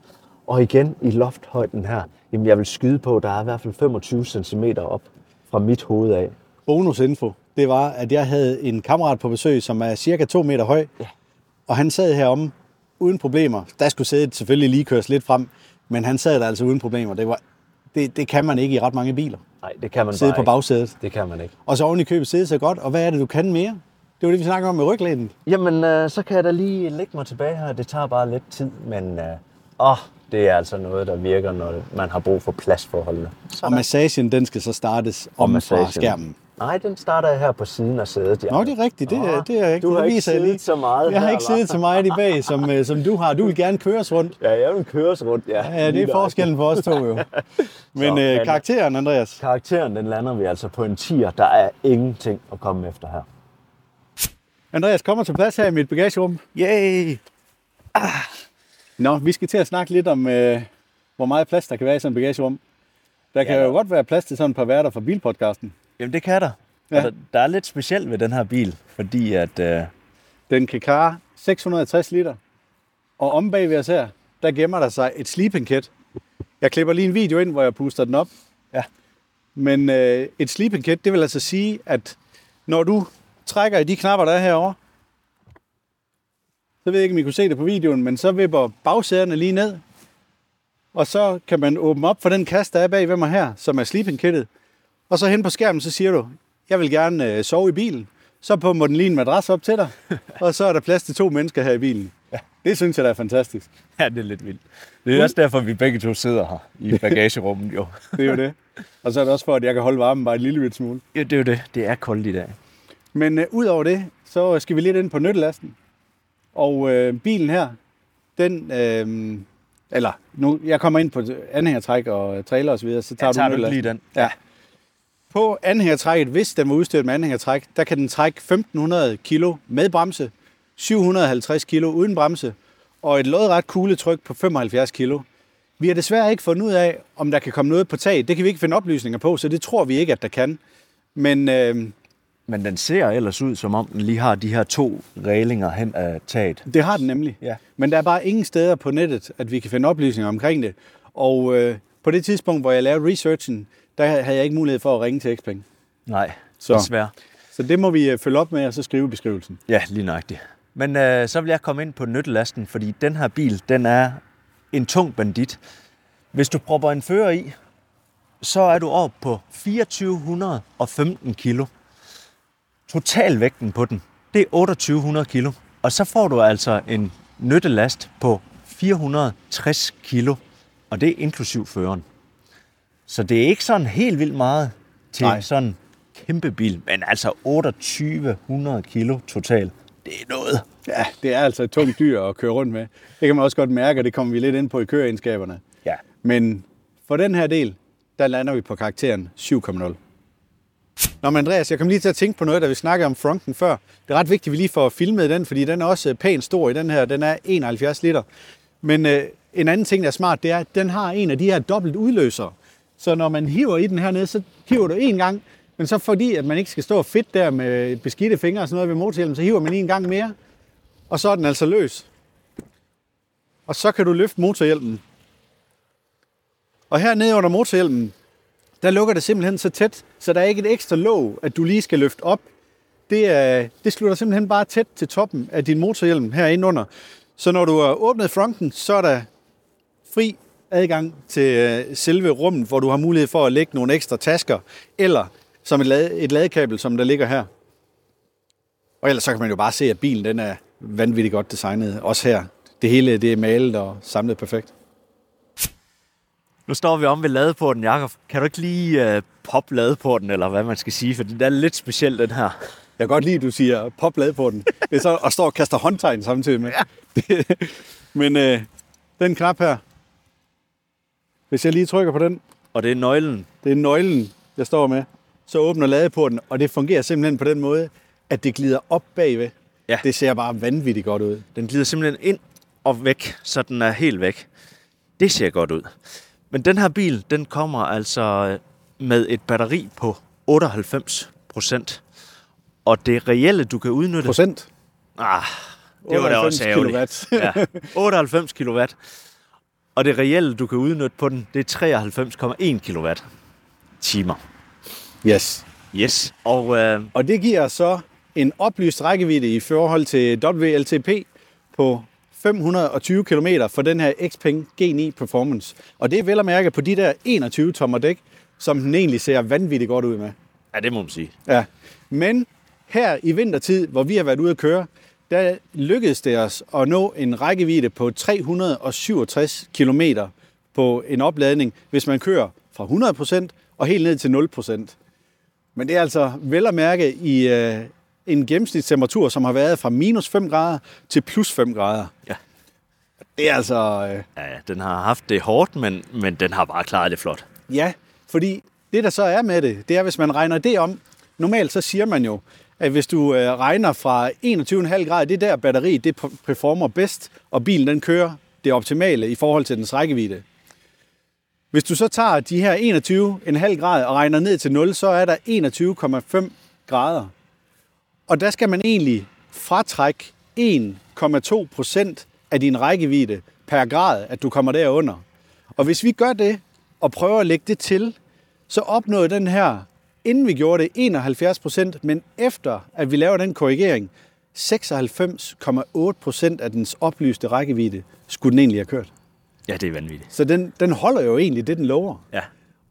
Og igen i lofthøjden her, jamen jeg vil skyde på, at der er i hvert fald 25 cm op fra mit hoved af. Bonusinfo, det var, at jeg havde en kammerat på besøg, som er cirka 2 meter høj. Ja. Og han sad heromme uden problemer. Der skulle sædet selvfølgelig lige køres lidt frem, men han sad der altså uden problemer. Det, var, det, det kan man ikke i ret mange biler. Nej, det kan man Sidde bare på ikke. bagsædet. Det kan man ikke. Og så oven i købet sidde så godt. Og hvad er det, du kan mere? Det var det, vi snakker om med ryglænden. Jamen, øh, så kan jeg da lige lægge mig tilbage her. Det tager bare lidt tid, men øh, åh, det er altså noget, der virker, når man har brug for pladsforholdene. Og massagen, den skal så startes om fra skærmen. Nej, den starter her på siden af sædet. Ja. Nå, det er rigtigt. Det, er, det er rigtigt. Du har Det ikke siddet lige. så meget Jeg har her, ikke siddet så meget i bag, som, øh, som du har. Du vil gerne køres rundt. Ja, jeg vil køres rundt, ja. Ja, det er forskellen for os to jo. Men Så, øh, karakteren, Andreas. Karakteren, den lander vi altså på en 10'er. Der er ingenting at komme efter her. Andreas kommer til plads her i mit bagagerum. Yay! Ah. Nå, vi skal til at snakke lidt om, øh, hvor meget plads der kan være i sådan et bagagerum. Der kan Ja, jo godt være plads til sådan et par værter fra bilpodcasten. Jamen, det kan der. Ja. Ja. Der, der er lidt specielt ved den her bil, fordi at... Øh, Den kan klare 660 liter. Og om bagved os her, der gemmer der sig et sleeping kit. Jeg klipper lige en video ind, hvor jeg puster den op. Ja. Men øh, et sleeping kit, det vil altså sige, at når du trækker i de knapper, der er herovre, så ved jeg ikke, om I kunne se det på videoen, men så vipper bagsæderne lige ned. Og så kan man åbne op for den kasse, der er bag ved mig her, som er sleeping kittet. Og så hen på skærmen, så siger du, jeg vil gerne øh, sove i bilen. Så pumper den lige en madras op til dig, og så er der plads til to mennesker her i bilen. Ja. Det synes jeg, der er fantastisk. ja, det er lidt vildt. Det er også derfor, vi begge to sidder her i bagagerummet, jo. Det er jo det. Og så er det også for, at jeg kan holde varmen bare en lille bit smule. Ja, det er jo det. Det er koldt i dag. Men øh, ud over det, så skal vi lidt ind på nyttelasten. Og øh, bilen her, den, øh, eller nu, jeg kommer ind på anhængertræk og trailer osv., så tager, Ja, tager du du ikke nyttelasten. lige den? Ja. På anhængertrækket, hvis den var udstyret med anhængertræk, der kan den trække 1500 kilo med bremse, 750 kilo uden bremse, og et lodret kugletryk på 75 kilo. Vi har desværre ikke fundet ud af, om der kan komme noget på taget. Det kan vi ikke finde oplysninger på, så det tror vi ikke, at der kan. Men øh, Men den ser ellers ud, som om den lige har de her to rælinger hen af taget. det har den nemlig. Ja. Men der er bare ingen steder på nettet, at vi kan finde oplysninger omkring det. Og øh, på det tidspunkt, hvor jeg lavede researchen, der havde jeg ikke mulighed for at ringe til Xpeng. Nej, Så. desværre. Så det må vi øh, følge op med, og så skrive beskrivelsen. Ja, lige nøjagtigt. Men øh, så vil jeg komme ind på nyttelasten, fordi den her bil, den er en tung bandit. Hvis du propper en fører i, så er du oppe på 2415 kilo. Totalvægten på den, det er 2800 kilo. Og så får du altså en nyttelast på 460 kilo, og det er inklusiv føreren. Så det er ikke sådan helt vildt meget til Nej. Sådan kæmpe bil, men altså 2800 kilo totalt. Det er noget. Ja, det er altså et tungt dyr at køre rundt med. Det kan man også godt mærke, og det kommer vi lidt ind på i køreegenskaberne. Ja. Men for den her del, der lander vi på karakteren 7,0. Nå, men Andreas, jeg kom lige til at tænke på noget, da vi snakkede om fronten før. Det er ret vigtigt, at vi lige får filmet den, fordi den er også øh, pænt stor i den her. Den er 71 liter. Men øh, en anden ting, der er smart, det er, at den har en af de her dobbelt udløsere. Så når man hiver i den her nede, så hiver du en gang, men så fordi, at man ikke skal stå fedt der med beskidte fingre og sådan noget ved motorhjelmen, så hiver man en gang mere, og så er den altså løs. Og så kan du løfte motorhjelmen. Og her nede under motorhjelmen, der lukker det simpelthen så tæt, så der er ikke et ekstra låg, at du lige skal løfte op. Det, er, det slutter simpelthen bare tæt til toppen af din motorhjelm herinde under. Så når du har åbnet fronten, så er der fri adgang til øh, selve rummet, hvor du har mulighed for at lægge nogle ekstra tasker, eller som et, lade, et ladekabel, som der ligger her. Og ellers så kan man jo bare se, at bilen den er vanvittigt godt designet. Også her. Det hele det er malet og samlet perfekt. Nu står vi om ved ladeporten, Jakob. Kan du ikke lige uh, poppe ladeporten, eller hvad man skal sige? For den er lidt speciel, den her. Jeg kan godt lide, at du siger pop lad på den. Det er så at stå og kaste håndtegn samtidig med. Ja. Men øh, den knap her, hvis jeg lige trykker på den, Og det er nøglen. det er nøglen, jeg står med, så åbner ladeporten, og det fungerer simpelthen på den måde, at det glider op bagved. Ja. Det ser bare vanvittigt godt ud. Den glider simpelthen ind og væk, så den er helt væk. Det ser godt ud. Men den her bil, den kommer altså med et batteri på 98 procent. Og det reelle, du kan udnytte... Procent. Ah, det var da 98 også ærgerligt. kilowatt. ja, 98 kW. Og det reelle, du kan udnytte på den, det er 93,1 kW timer. Yes. Yes. Og øh, Og det giver så en oplyst rækkevidde i forhold til WLTP på 520 km for den her Xpeng G9 Performance. Og det er vel at mærke på de der 21 tommer dæk, som den egentlig ser vanvittigt godt ud med. ja, det må man sige. Ja. Men her i vintertid, hvor vi har været ude at køre, der lykkedes det os at nå en rækkevidde på 367 km på en opladning, hvis man kører fra 100% og helt ned til 0%. Men det er altså vel at mærke i øh, en gennemsnitstemperatur, som har været fra minus 5 grader til plus 5 grader. Ja. Det er altså... Øh, Ja, den har haft det hårdt, men, men den har bare klaret det flot. Ja, fordi det der så er med det, det er, hvis man regner det om. Normalt så siger man jo, at hvis du øh, regner fra 21,5 grader, det er der batteri, det performer bedst, og bilen den kører det optimale i forhold til dens rækkevidde. Hvis du så tager de her 21,5 grader og regner ned til 0, så er der 21,5 grader. Og der skal man egentlig fratrække 1,2 procent af din rækkevidde per grad, at du kommer derunder. Og hvis vi gør det, og prøver at lægge det til, så opnåede den her, inden vi gjorde det, 71 procent, men efter at vi laver den korrigering, 96,8 procent af dens oplyste rækkevidde skulle den egentlig have kørt. Ja, det er vanvittigt. Så den, den holder jo egentlig det, den lover. Ja.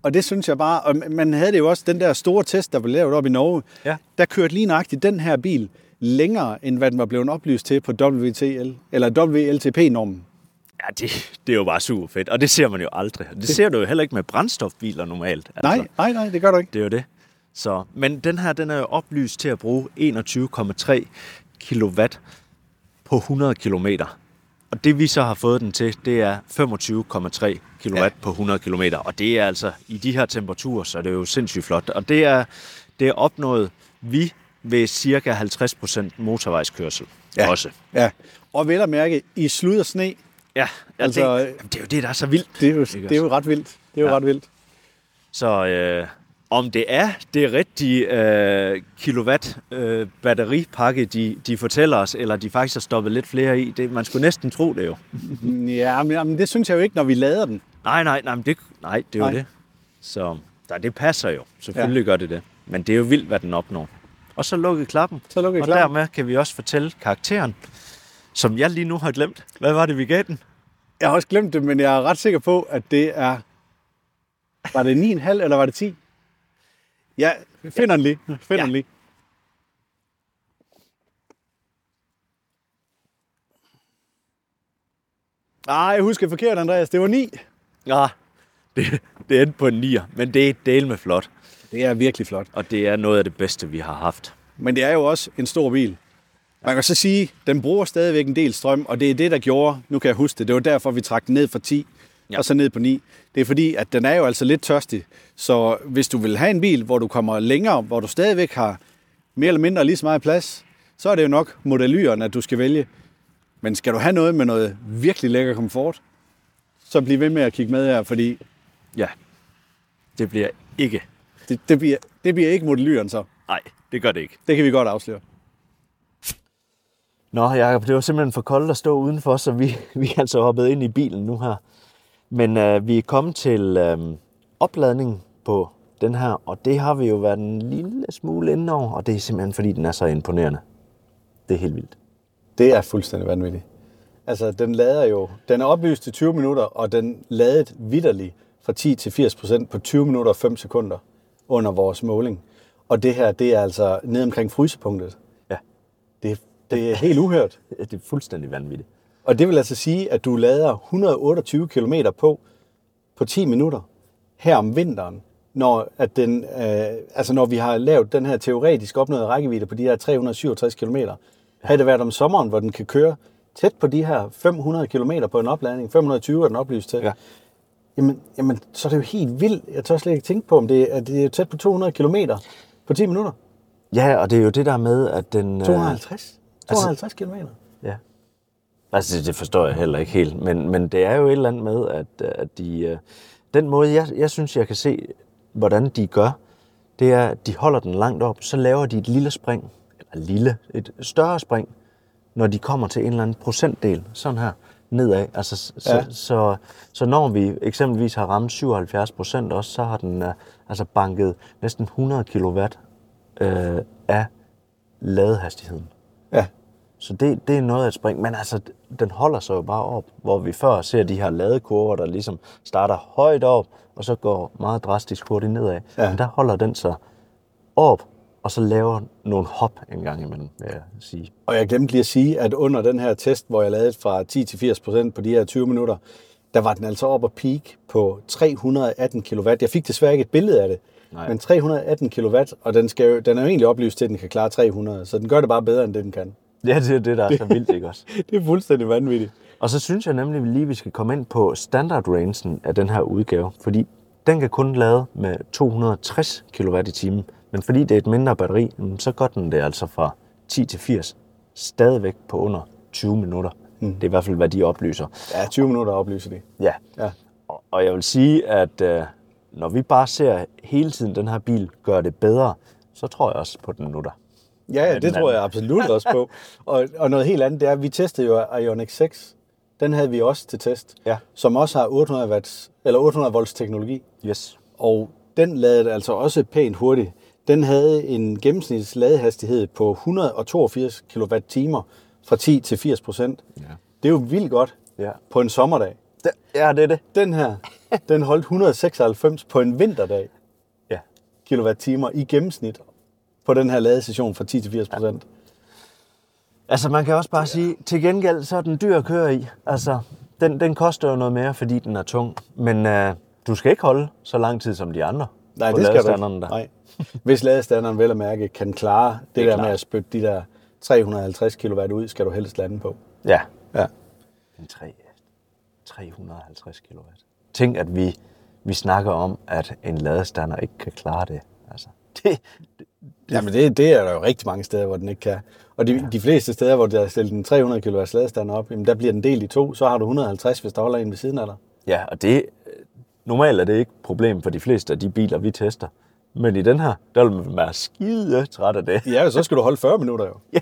Og det synes jeg bare, og man havde det jo også, den der store test, der blev lavet op i Norge, Ja. der kørte lige nøjagtigt den her bil længere, end hvad den var blevet oplyst til på WTL, eller WLTP-normen. Ja, det, det er jo bare super fedt. Og det ser man jo aldrig. Det, det ser du jo heller ikke med brændstofbiler normalt. Altså. Nej, nej, nej, det gør du ikke. Det er jo det. Så, men den her, den er jo oplyst til at bruge 21,3 kW på 100 km. Og det vi så har fået den til, det er 25,3 kW Ja. ja. på 100 km. Og det er altså, i de her temperaturer, så er det jo sindssygt flot. Og det er, det er opnået vi ved cirka 50% motorvejskørsel Ja. også. Ja, og vel at mærke i slud og sne, Ja, Altså, altså, det, det er jo det, der er så vildt. det er jo, det er jo ret vildt. Det er jo Ja. ret vildt. Så øh, om det er det rigtige øh, kilowatt øh, batteripakke, de, de fortæller os, eller de faktisk har stoppet lidt flere i, det, man skulle næsten tro det jo. Ja, men, men det synes jeg jo ikke, når vi lader den. Nej, nej, nej, men det, nej, det er jo Nej. det. Så der, det passer jo. Selvfølgelig ja. gør det det. Men det er jo vildt, hvad den opnår. Og så lukkede klappen. Så lukker jeg og klar. dermed kan vi også fortælle karakteren, som jeg lige nu har glemt. Hvad var det, vi gav den? Jeg har også glemt det, men jeg er ret sikker på, at det er... Var det 9,5 eller var det 10? Ja, finder den lige. Finder Ja. den lige. Nej, jeg husker forkert, Andreas. Det var 9. Ja, det, det endte på en nier, men det er del med flot. Det er virkelig flot. Og det er noget af det bedste, vi har haft. Men det er jo også en stor bil. Man kan så sige, at den bruger stadigvæk en del strøm, og det er det, der gjorde, nu kan jeg huske det, det var derfor, vi trak den ned fra 10 Ja. og så ned på 9. Det er fordi, at den er jo altså lidt tørstig. Så hvis du vil have en bil, hvor du kommer længere, hvor du stadigvæk har mere eller mindre lige så meget plads, så er det jo nok modellyren, at du skal vælge. Men skal du have noget med noget virkelig lækker komfort, så bliv ved med at kigge med her, fordi Ja, det bliver ikke. det, det, bliver, det bliver ikke modellyren så. Nej, det gør det ikke. Det kan vi godt afsløre. Nå, Jacob, det var simpelthen for koldt at stå udenfor, så vi, vi er altså hoppet ind i bilen nu her. Men øh, vi er kommet til øh, opladning på den her, og det har vi jo været en lille smule inde over, og det er simpelthen fordi, den er så imponerende. Det er helt vildt. Det er fuldstændig vanvittigt. Altså, den lader jo... Den er oplyst til 20 minutter, og den ladet vidderligt fra 10 til 80 procent på 20 minutter og 5 sekunder under vores måling. Og det her, det er altså ned omkring frysepunktet. Ja, Det, det er helt uhørt. det er fuldstændig vanvittigt. Og det vil altså sige, at du lader 128 km på på 10 minutter her om vinteren, når, at den, øh, altså når vi har lavet den her teoretisk opnåede rækkevidde på de her 367 km. Havde det været om sommeren, hvor den kan køre tæt på de her 500 km på en opladning, 520 er den oplyst til, Ja. jamen, jamen, så er det jo helt vildt. Jeg tør slet ikke tænke på, om det, er, det er tæt på 200 km på 10 minutter. Ja, og det er jo det der med, at den... øh, 250? 250 km. Altså, det, det forstår jeg heller ikke helt, men, men det er jo et eller andet med, at, at de, øh, den måde, jeg, jeg synes, jeg kan se, hvordan de gør, det er, at de holder den langt op, så laver de et lille spring, eller lille, et større spring, når de kommer til en eller anden procentdel, sådan her, nedad. Altså, så, Ja. ja. så, så, så når vi eksempelvis har ramt 77 procent også, så har den øh, altså banket næsten 100 kW øh, af ladehastigheden. Ja. Så det, det er noget af et spring, men altså, den holder sig jo bare op, hvor vi før ser de her ladekurver, der ligesom starter højt op, og så går meget drastisk hurtigt nedad. Ja. Men der holder den sig op, og så laver nogle hop en gang imellem, vil jeg sige. Og jeg glemte lige at sige, at under den her test, hvor jeg lavede fra 10 til 80 procent på de her 20 minutter, der var den altså op at peak på 318 kW. Jeg fik desværre ikke et billede af det, Nej. men 318 kW, og den, skal jo, den er jo egentlig oplyst til, at den kan klare 300, så den gør det bare bedre, end det den kan. Ja, det er det, der er så vildt, ikke også? Det er fuldstændig vanvittigt. Og så synes jeg nemlig lige, vi skal komme ind på standard-rangen af den her udgave, fordi den kan kun lade med 260 kW i timen, men fordi det er et mindre batteri, jamen, så går den det altså fra 10 til 80 stadigvæk på under 20 minutter. Mm. Det er i hvert fald, hvad de oplyser. Ja, 20 minutter oplyser de. Ja, Ja. og- og jeg vil sige, at øh, når vi bare ser hele tiden den her bil gøre det bedre, så tror jeg også på den nu der. Ja, ja det tror anden. jeg absolut også på. Og, og noget helt andet, det er, at vi testede jo Ioniq 6. Den havde vi også til test, Ja. som også har 800, watts, eller 800 volts teknologi. Yes. Og den ladede altså også pænt hurtigt. Den havde en gennemsnits ladehastighed på 182 kWh fra 10 til 80 procent. Ja. Det er jo vildt godt Ja. på en sommerdag. ja, det er det. Den her, den holdt 196 på en vinterdag Ja. kilowatt-timer i gennemsnit på den her ladestation fra 10 til 80 procent. Altså, man kan også bare sige, til gengæld, så er den dyr at køre i. Altså, den, den koster jo noget mere, fordi den er tung. Men øh, du skal ikke holde så lang tid som de andre. Nej, på det skal du ladestanderen ikke. Der. Nej. Hvis ladestandarden vel at mærke kan klare det, Det er der klart. med at spytte de der 350 kW ud, skal du helst lande på. Ja. Ja. En 3, 350 kW. Tænk, at vi, vi snakker om, at en ladestander ikke kan klare det. Altså, det, Jamen det, det er der jo rigtig mange steder, hvor den ikke kan. Og de, ja. de fleste steder, hvor der er stillet en 300 kW ladestander op, jamen der bliver den delt i to, så har du 150, hvis der holder en ved siden af dig. ja, og det, normalt er det ikke et problem for de fleste af de biler, vi tester. Men i den her, der vil man være skide træt af det. Ja, så skal du holde 40 minutter jo. Ja,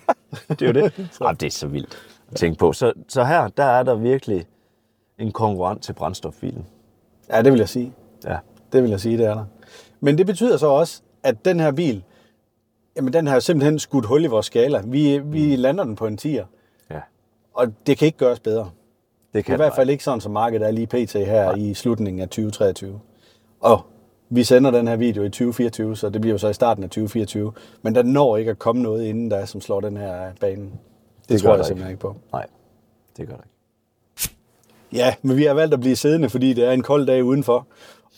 det er jo det. Jamen, det er så vildt at tænke på. Så, så her, der er der virkelig en konkurrent til brændstofbilen. Ja, det vil jeg sige. Ja. Det vil jeg sige, det er der. Men det betyder så også, at den her bil, jamen den har simpelthen skudt hul i vores skala. Vi, vi lander den på en 10'er, ja. og det kan ikke gøres bedre. Det I kan hvert fald ikke sådan, som markedet er lige pt. her i slutningen af 2023. Og vi sender den her video i 2024, så det bliver jo så i starten af 2024. Men der når ikke at komme noget inden der, som slår den her af banen. Det, Det tror jeg simpelthen ikke på. Nej, det gør det ikke. Ja, men vi har valgt at blive siddende, fordi det er en kold dag udenfor.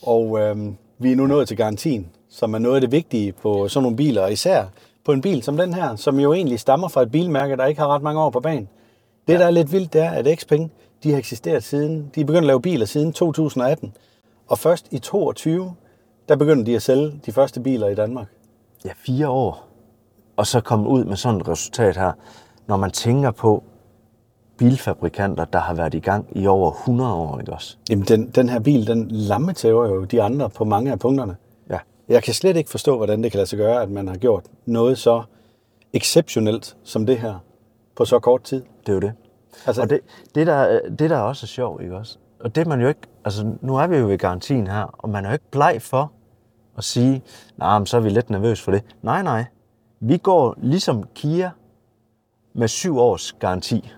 Og øhm, vi er nu nået til garantien. Som er noget af det vigtige på sådan nogle biler, især på en bil som den her, som jo egentlig stammer fra et bilmærke, der ikke har ret mange år på banen. Det, ja. der er lidt vildt, det er, at Xpeng, de har eksisteret siden, de er begyndt at lave biler siden 2018. Og først i 22, der begynder de at sælge de første biler i Danmark. Ja, fire år. Og så komme ud med sådan et resultat her. Når man tænker på bilfabrikanter, der har været i gang i over 100 år, ikke også? Jamen, den, den her bil, den lammetæver jo de andre på mange af punkterne. Jeg kan slet ikke forstå, hvordan det kan lade sig gøre, at man har gjort noget så exceptionelt som det her på så kort tid. Det er jo det. Altså, Og det, det, der, det der også er sjovt, ikke også? Og det man jo ikke, altså nu er vi jo ved garantien her, og man er jo ikke bleg for at sige, nej, men så er vi lidt nervøs for det. Nej, nej. Vi går ligesom Kia med syv års garanti.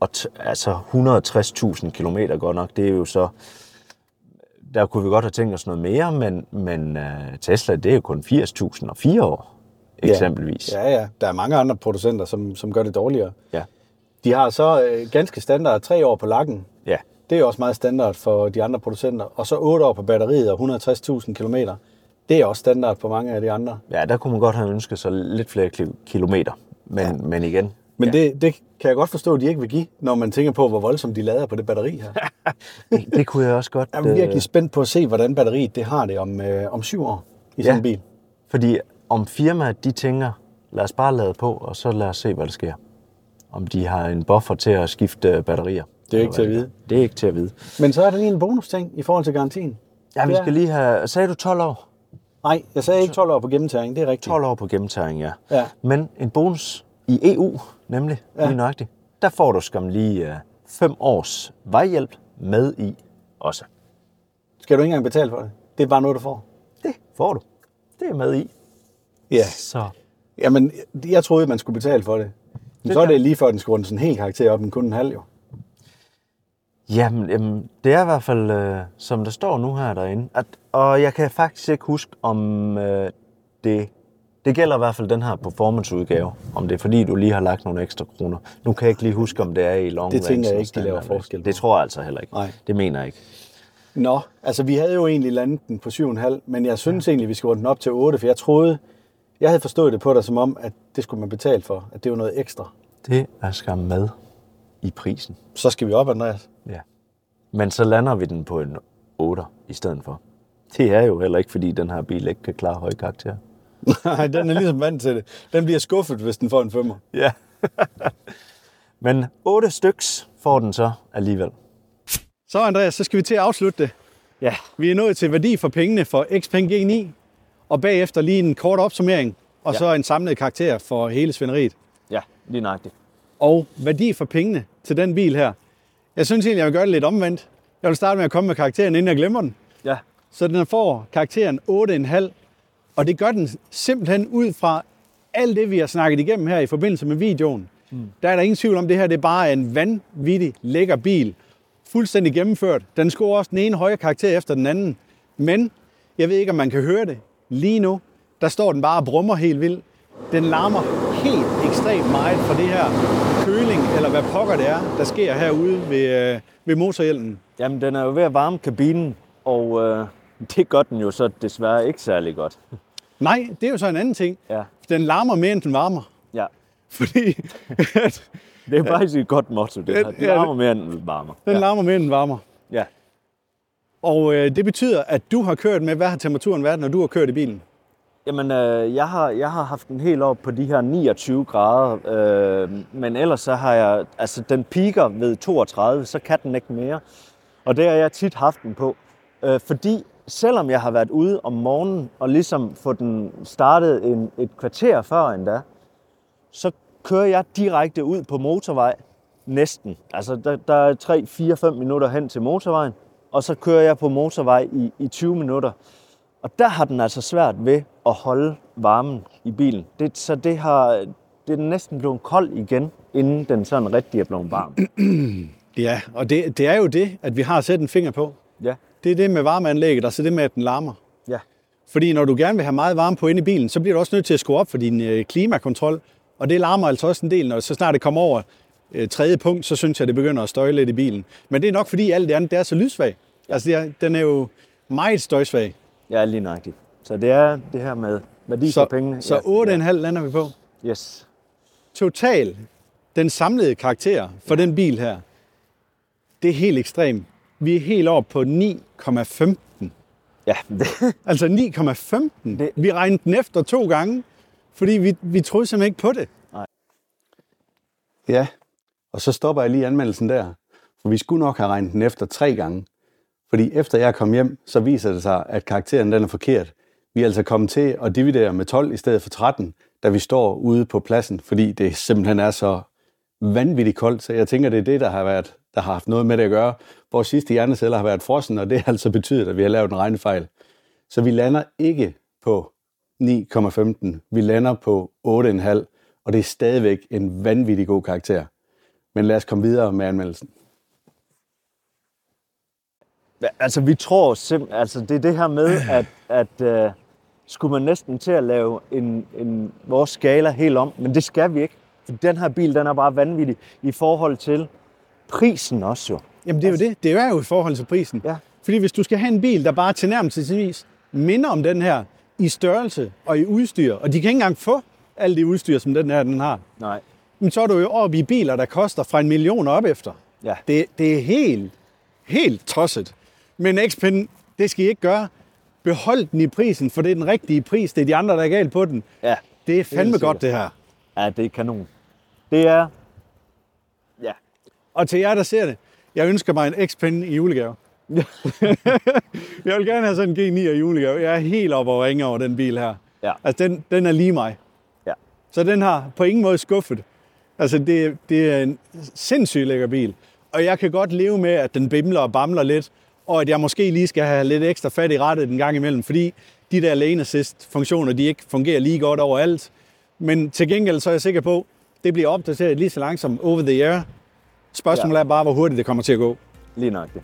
Og t- altså 160.000 km godt nok, det er jo så, der kunne vi godt have tænkt os noget mere, men, men uh, Tesla, det er jo kun 80.000 og fire år, eksempelvis. Ja, ja. Der er mange andre producenter, som, som gør det dårligere. ja. De har så øh, ganske standard tre år på lakken. ja. Det er jo også meget standard for de andre producenter. Og så 8 år på batteriet og 160.000 km. Det er også standard på mange af de andre. Ja, der kunne man godt have ønsket sig lidt flere kil- kilometer. Men, ja. men igen, Men ja. det, det kan jeg godt forstå, at de ikke vil give, når man tænker på, hvor voldsomt de lader på det batteri her. det, det kunne jeg også godt. Jeg er virkelig spændt på at se, hvordan batteriet det har det om, øh, om syv år i sådan Ja. en bil. Fordi om firmaet, de tænker, lad os bare lade på, og så lad os se, hvad der sker. Om de har en buffer til at skifte batterier. Det er ikke til at vide. Det er ikke til at vide. Men så er der lige en bonus ting i forhold til garantien. Ja, vi skal lige have... Sagde du 12 år? Nej, jeg sagde ikke 12 år på gennemtagning, det er rigtigt. 12 år på gennemtagning, ja. Ja. Men en bonus i EU, nemlig, Ja. lige nøjagtigt, der får du skam lige 5 års vejhjælp med i også. Skal du ikke engang betale for det? Det er bare noget, du får. Det får du. Det er med i. Ja. Så Jamen, jeg troede, man skulle betale for det. Men Det så er det lige før, den skal runde sådan en hel karakter op, men kun en halv jo. Jamen, jamen, det er i hvert fald, øh, som der står nu her derinde. At, og jeg kan faktisk ikke huske, om øh, det... Det gælder i hvert fald den her performance-udgave. Om det er fordi, du lige har lagt nogle ekstra kroner. Nu kan jeg ikke lige huske, om det er i long Det tænker range jeg og ikke, de laver forskel på. Det tror jeg altså heller ikke. Nej. Det mener jeg ikke. Nå, altså vi havde jo egentlig landet den på 7,5, men jeg synes egentlig, vi skal runde den op til 8, for jeg troede, jeg havde forstået det på dig som om, at det skulle man betale for, at det var noget ekstra. Det er skam med i prisen. Så skal vi op, Andreas. Ja. Men så lander vi den på en 8 i stedet for. Det er jo heller ikke, fordi den her bil ikke kan klare høje karakterer. Nej, den er ligesom vant til det. Den bliver skuffet, hvis den får en femmer. Ja. Men 8 styks får den så alligevel. Så Andreas, så skal vi til at afslutte det. Ja. Vi er nået til værdi for pengene for Xpeng G9, og bagefter lige en kort opsummering, og Ja. så en samlet karakter for hele svineriet. Ja, lige nøjagtigt. Og værdi for pengene til den bil her. Jeg synes egentlig, jeg vil gøre det lidt omvendt. Jeg vil starte med at komme med karakteren, inden jeg glemmer den. Ja. Så den får karakteren 8,5. Og det gør den simpelthen ud fra alt det, vi har snakket igennem her i forbindelse med videoen. Mm. Der er der ingen tvivl om, det her det er bare en vanvittig lækker bil. Fuldstændig gennemført. Den scorer også den ene høje karakter efter den anden. Men jeg ved ikke, om man kan høre det. Lige nu, der står den bare og brummer helt vildt. Den larmer helt ekstremt meget fra det her køling, eller hvad pokker det er, der sker herude ved, øh, ved motorhjelmen. Jamen, den er jo ved at varme kabinen, og øh, det gør den jo så desværre ikke særlig godt. Nej, det er jo så en anden ting. Ja. Den larmer mere, end den varmer. Ja. Fordi at Det er faktisk et godt motto, det her. Den ja, varmer mere, end den varmer. den ja. larmer mere, end den varmer. ja. Og øh, det betyder, at du har kørt med, hvad har temperaturen været, når du har kørt i bilen? Jamen, øh, jeg, har, jeg har haft den helt op på de her 29 grader, øh, men ellers så har jeg, altså den piker ved 32, så kan den ikke mere. Og det har jeg tit haft den på, øh, fordi selvom jeg har været ude om morgenen og ligesom få den startet en, et kvarter før endda, så kører jeg direkte ud på motorvej, næsten. Altså der, der er 3, 4, 5 minutter hen til motorvejen, og så kører jeg på motorvej i, i 20 minutter. Og der har den altså svært ved at holde varmen i bilen. Det, så det har det er næsten blevet kold igen, inden den sådan rigtig er blevet varm. Ja, og det, det er jo det, at vi har sat en finger på. Ja, Det er det med varmeanlægget, og så det med, at den larmer. ja, Fordi når du gerne vil have meget varme på inde i bilen, så bliver du også nødt til at skrue op for din øh, klimakontrol. Og det larmer altså også en del, når så snart det kommer over øh, tredje punkt, så synes jeg, det begynder at støje lidt i bilen. Men det er nok fordi alt det andet, det er så lydsvag. Altså, det er, den er jo meget støjsvag. ja lige nøjagtigt. Så det er det her med værdi for pengene. Så, så 8,5 lander vi på. Yes. Total, den samlede karakter for den bil her, det er helt ekstremt. Vi er helt oppe på 9,15. Ja, det, Altså 9,15. Det- Vi regnede den efter to gange, fordi vi, vi troede simpelthen ikke på det. Nej. Ja, og så stopper jeg lige anmeldelsen der. For vi skulle nok have regnet den efter tre gange. Fordi efter jeg kom hjem, så viser det sig, at karakteren den er forkert. Vi er altså kommet til at dividere med 12 i stedet for 13, da vi står ude på pladsen, fordi det simpelthen er så vanvittigt koldt. Så jeg tænker, det er det, der har, været, der har haft noget med det at gøre. Vores sidste hjerneceller har været frossen, og det har altså betydet, at vi har lavet en regnefejl. Så vi lander ikke på 9,15. Vi lander på 8,5, og det er stadigvæk en vanvittig god karakter. Men lad os komme videre med anmeldelsen. altså vi tror simpelthen, altså det er det her med, at, at uh, skulle man næsten til at lave en, en, vores skala helt om, men det skal vi ikke. For den her bil, den er bare vanvittig i forhold til prisen også jo. Jamen det er jo det. Det er jo i forhold til prisen. Ja. Fordi hvis du skal have en bil, der bare tilnærmelsesvis minder om den her i størrelse og i udstyr, og de kan ikke engang få alt det udstyr, som den her den har, Nej. men så er du jo oppe i biler, der koster fra en million op efter. Ja. Det, det er helt, helt tosset. Men Xpeng, det skal I ikke gøre. Behold den i prisen, for det er den rigtige pris. Det er de andre, der er galt på den. Ja. Det er fandme sikkert. godt, det her. Ja, det er kanon. Det er... Og til jer, der ser det, jeg ønsker mig en Xpeng i julegave. jeg vil gerne have sådan en G9 i julegave. Jeg er helt oppe og ringe over den bil her. Ja. Altså, den, den er lige mig. Ja. Så den har på ingen måde skuffet. Altså, det, det er en sindssygt lækker bil. Og jeg kan godt leve med, at den bimler og bamler lidt, og at jeg måske lige skal have lidt ekstra fat i rettet en gang imellem, fordi de der lane assist funktioner, de ikke fungerer lige godt overalt. Men til gengæld så er jeg sikker på, det bliver opdateret lige så langsomt over the air. Spørgsmålet Ja. er bare, hvor hurtigt det kommer til at gå. Lige nok det.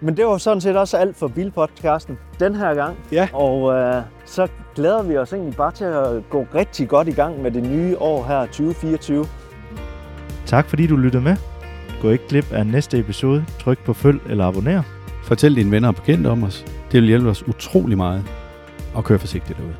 Men det var sådan set også alt for Bilpodcasten den her gang. Ja. Og øh, så glæder vi os egentlig bare til at gå rigtig godt i gang med det nye år her 2024. Tak fordi du lyttede med. Gå ikke glip af næste episode. Tryk på følg eller abonner. Fortæl dine venner og bekendte om os. Det vil hjælpe os utrolig meget. Og kør forsigtigt derude.